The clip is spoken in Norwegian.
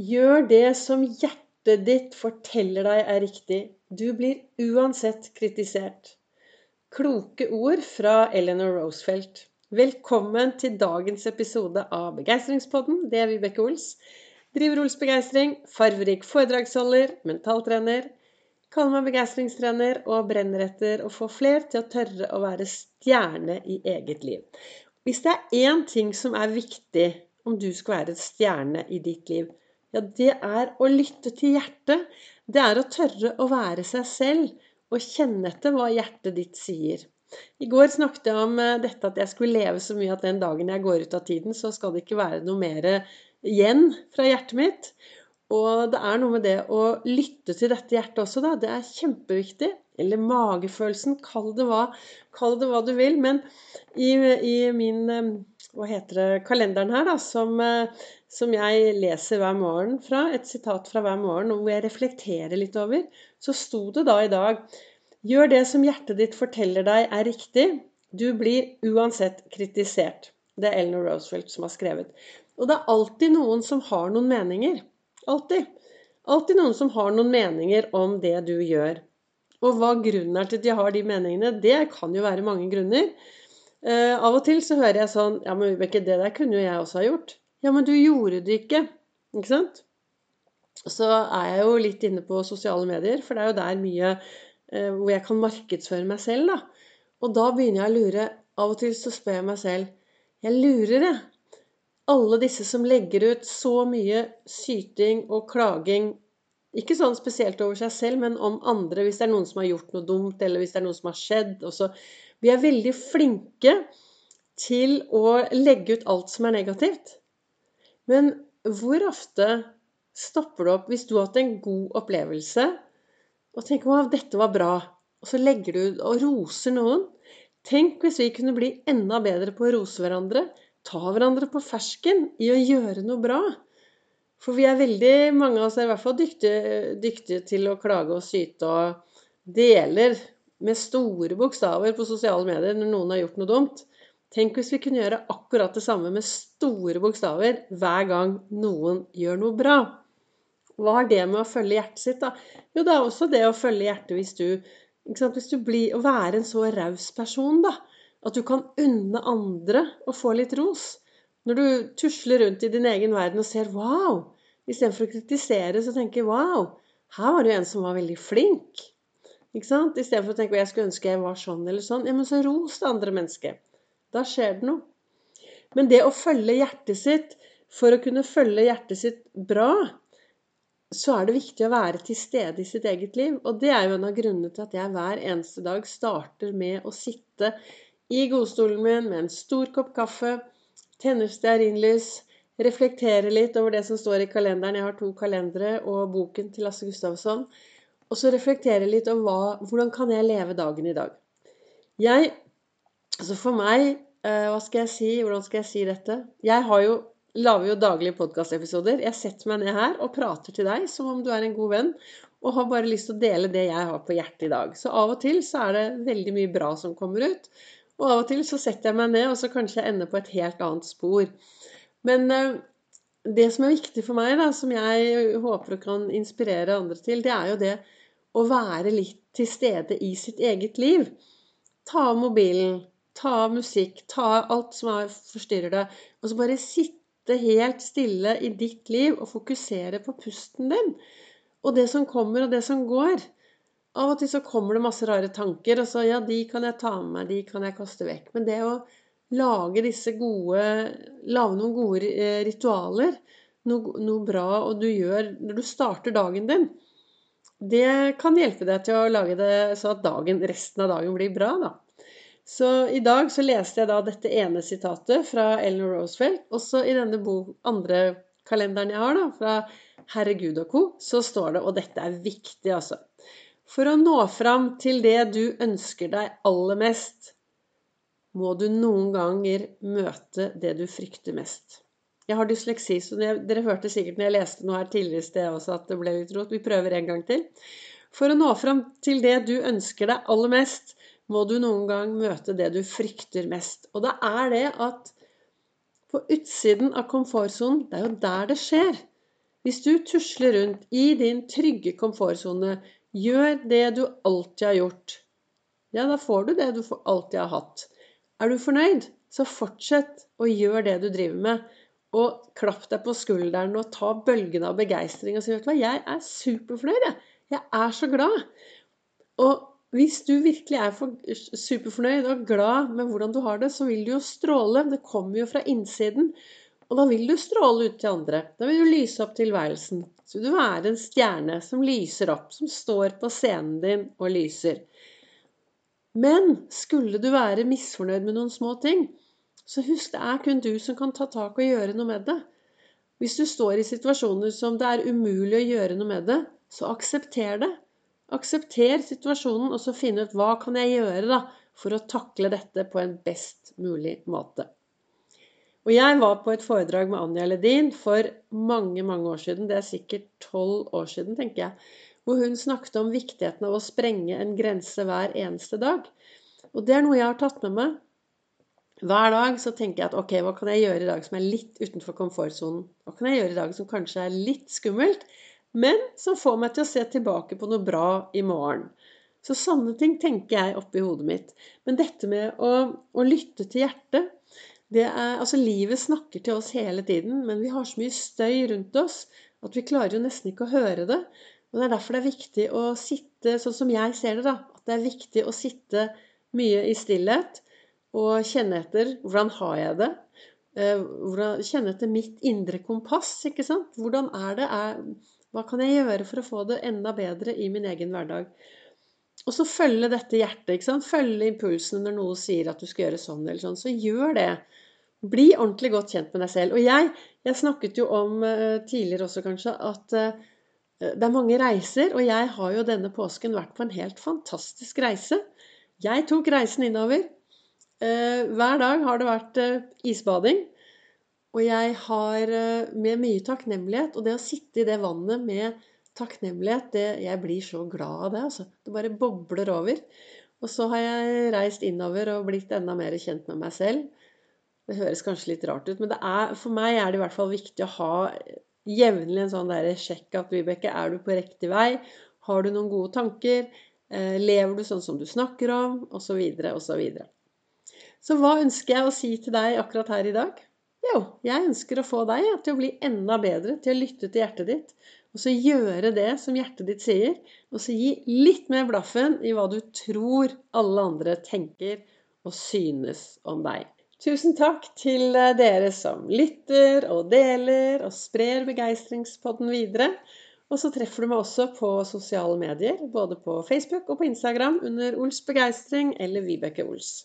Gjør det som hjertet ditt forteller deg er riktig. Du blir uansett kritisert. Kloke ord fra Eleanor Roosevelt. Velkommen til dagens episode av Begeistringspodden. Det er Vibeke Ols. Driver Ols Begeistring, farverik foredragsholder, mentaltrener. Kaller meg begeistringstrener og brenner etter å få fler til å tørre å være stjerne i eget liv. Hvis det er én ting som er viktig om du skal være stjerne i ditt liv, ja, det er å lytte til hjertet. Det er å tørre å være seg selv og kjenne etter hva hjertet ditt sier. I går snakket jeg om eh, dette at jeg skulle leve så mye at den dagen jeg går ut av tiden, så skal det ikke være noe mer igjen fra hjertet mitt. Og det er noe med det å lytte til dette hjertet også, da. Det er kjempeviktig. Eller magefølelsen. Kall det hva, kall det hva du vil. Men i, i min eh, hva heter det, kalenderen her, da, som, eh, som jeg leser hver morgen fra, et sitat fra hver morgen, hvor jeg reflekterer litt over, så sto det da i dag Gjør det som hjertet ditt forteller deg er riktig. Du blir uansett kritisert. Det er Eleanor Roosevelt som har skrevet. Og det er alltid noen som har noen meninger. Alltid. Alltid noen som har noen meninger om det du gjør. Og hva grunnen er til at de har de meningene, det kan jo være mange grunner. Uh, av og til så hører jeg sånn Ja, men Vibeke, det der kunne jo jeg også ha gjort. Ja, men du gjorde det ikke. Ikke sant? Så er jeg jo litt inne på sosiale medier, for det er jo der mye uh, hvor jeg kan markedsføre meg selv, da. Og da begynner jeg å lure. Av og til så spør jeg meg selv Jeg lurer, jeg alle disse som legger ut så mye syting og klaging ikke sånn spesielt over seg selv, men om andre, hvis det er noen som har gjort noe dumt, eller hvis det er noe som har skjedd. Også. Vi er veldig flinke til å legge ut alt som er negativt. Men hvor ofte stopper du opp hvis du har hatt en god opplevelse og tenker at dette var bra, og så legger du ut og roser noen? Tenk hvis vi kunne bli enda bedre på å rose hverandre ta hverandre på fersken i å gjøre noe bra. For vi er veldig, mange av oss er i hvert fall dyktige, dyktige til å klage og syte og deler med store bokstaver på sosiale medier når noen har gjort noe dumt. Tenk hvis vi kunne gjøre akkurat det samme med store bokstaver hver gang noen gjør noe bra. Hva har det med å følge hjertet sitt, da? Jo, det er også det å følge hjertet hvis du, hvis du blir Å være en så raus person, da. At du kan unne andre å få litt ros. Når du tusler rundt i din egen verden og ser 'wow', istedenfor å kritisere, så tenker 'wow', her var det jo en som var veldig flink'. Ikke sant? Istedenfor å tenke at 'jeg skulle ønske jeg var sånn eller sånn'. Ja, men så ros det andre mennesket. Da skjer det noe. Men det å følge hjertet sitt For å kunne følge hjertet sitt bra, så er det viktig å være til stede i sitt eget liv. Og det er jo en av grunnene til at jeg hver eneste dag starter med å sitte i godstolen min med en stor kopp kaffe, tenner stearinlys, reflektere litt over det som står i kalenderen. Jeg har to kalendere og boken til Lasse Gustavsson. Og så reflektere litt om hva, hvordan kan jeg leve dagen i dag. Jeg Altså for meg eh, Hva skal jeg si? Hvordan skal jeg si dette? Jeg har jo lager jo daglige podkastepisoder. Jeg setter meg ned her og prater til deg som om du er en god venn, og har bare lyst til å dele det jeg har på hjertet i dag. Så av og til så er det veldig mye bra som kommer ut. Og av og til så setter jeg meg ned, og så kanskje jeg ender på et helt annet spor. Men eh, det som er viktig for meg, da, som jeg håper kan inspirere andre til, det er jo det å være litt til stede i sitt eget liv. Ta av mobilen, ta av musikk, ta av alt som er, forstyrrer deg, og så bare sitte helt stille i ditt liv og fokusere på pusten din. Og det som kommer, og det som går. Av og til så kommer det masse rare tanker, og så ja, de kan jeg ta med meg, de kan jeg kaste vekk. Men det å lage disse gode Lage noen gode eh, ritualer, noe, noe bra, og du gjør når du starter dagen din, det kan hjelpe deg til å lage det så at dagen, resten av dagen blir bra, da. Så i dag så leste jeg da dette ene sitatet fra Ellen Roosevelt. Også i denne andre kalenderen jeg har, da, fra Herregud og co., så står det Og dette er viktig, altså. For å nå fram til det du ønsker deg aller mest, må du noen ganger møte det du frykter mest. Jeg har dysleksi, så dere hørte sikkert når jeg leste noe her tidligere i sted også at det ble litt rot. Vi prøver en gang til. For å nå fram til det du ønsker deg aller mest, må du noen gang møte det du frykter mest. Og da er det at på utsiden av komfortsonen, det er jo der det skjer. Hvis du tusler rundt i din trygge komfortsone, gjør det du alltid har gjort, ja, da får du det du alltid har hatt. Er du fornøyd, så fortsett å gjøre det du driver med. Og klapp deg på skulderen og ta bølgen av begeistring og si vet jeg er superfornøyd, jeg. Jeg er så glad. Og hvis du virkelig er superfornøyd og glad med hvordan du har det, så vil du jo stråle. Det kommer jo fra innsiden. Og da vil du stråle ut til andre. Da vil du lyse opp tilværelsen. Så vil du være en stjerne som lyser opp, som står på scenen din og lyser. Men skulle du være misfornøyd med noen små ting, så husk det er kun du som kan ta tak og gjøre noe med det. Hvis du står i situasjoner som det er umulig å gjøre noe med det, så aksepter det. Aksepter situasjonen, og så finne ut hva kan jeg gjøre da, for å takle dette på en best mulig måte. Og jeg var på et foredrag med Anja Ledin for mange, mange år siden. Det er sikkert tolv år siden, tenker jeg. Hvor hun snakket om viktigheten av å sprenge en grense hver eneste dag. Og det er noe jeg har tatt med meg. Hver dag så tenker jeg at ok, hva kan jeg gjøre i dag som er litt utenfor komfortsonen? Hva kan jeg gjøre i dag som kanskje er litt skummelt? men som får meg til å se tilbake på noe bra i morgen. Så sånne ting tenker jeg oppi hodet mitt. Men dette med å, å lytte til hjertet er, altså Livet snakker til oss hele tiden, men vi har så mye støy rundt oss at vi klarer jo nesten ikke å høre det. Og Det er derfor det er viktig å sitte sånn som jeg ser det, da. At det er viktig å sitte mye i stillhet og kjenne etter hvordan har jeg det. Eh, hvordan, kjenne etter mitt indre kompass. ikke sant? Hvordan er det? Er, hva kan jeg gjøre for å få det enda bedre i min egen hverdag? Og så følge dette hjertet. ikke sant? Følge impulsene når noe sier at du skal gjøre sånn eller sånn. Så gjør det. Bli ordentlig godt kjent med deg selv. Og jeg, jeg snakket jo om uh, tidligere også kanskje at uh, det er mange reiser, og jeg har jo denne påsken vært på en helt fantastisk reise. Jeg tok reisen innover. Uh, hver dag har det vært isbading. Og jeg har eh, med mye takknemlighet. Og det å sitte i det vannet med takknemlighet, det, jeg blir så glad av det. altså. Det bare bobler over. Og så har jeg reist innover og blitt enda mer kjent med meg selv. Det høres kanskje litt rart ut, men er, for meg er det i hvert fall viktig å ha jevnlig en sånn der sjekk at Vibeke, er du på riktig vei? Har du noen gode tanker? Eh, lever du sånn som du snakker om? Og så videre, og så videre. Så hva ønsker jeg å si til deg akkurat her i dag? Jo, jeg ønsker å få deg til å bli enda bedre til å lytte til hjertet ditt. Og så gjøre det som hjertet ditt sier. Og så gi litt mer blaffen i hva du tror alle andre tenker og synes om deg. Tusen takk til eh, dere som lytter og deler og sprer begeistringspodden videre. Og så treffer du meg også på sosiale medier, både på Facebook og på Instagram under Ols begeistring eller Vibeke Ols.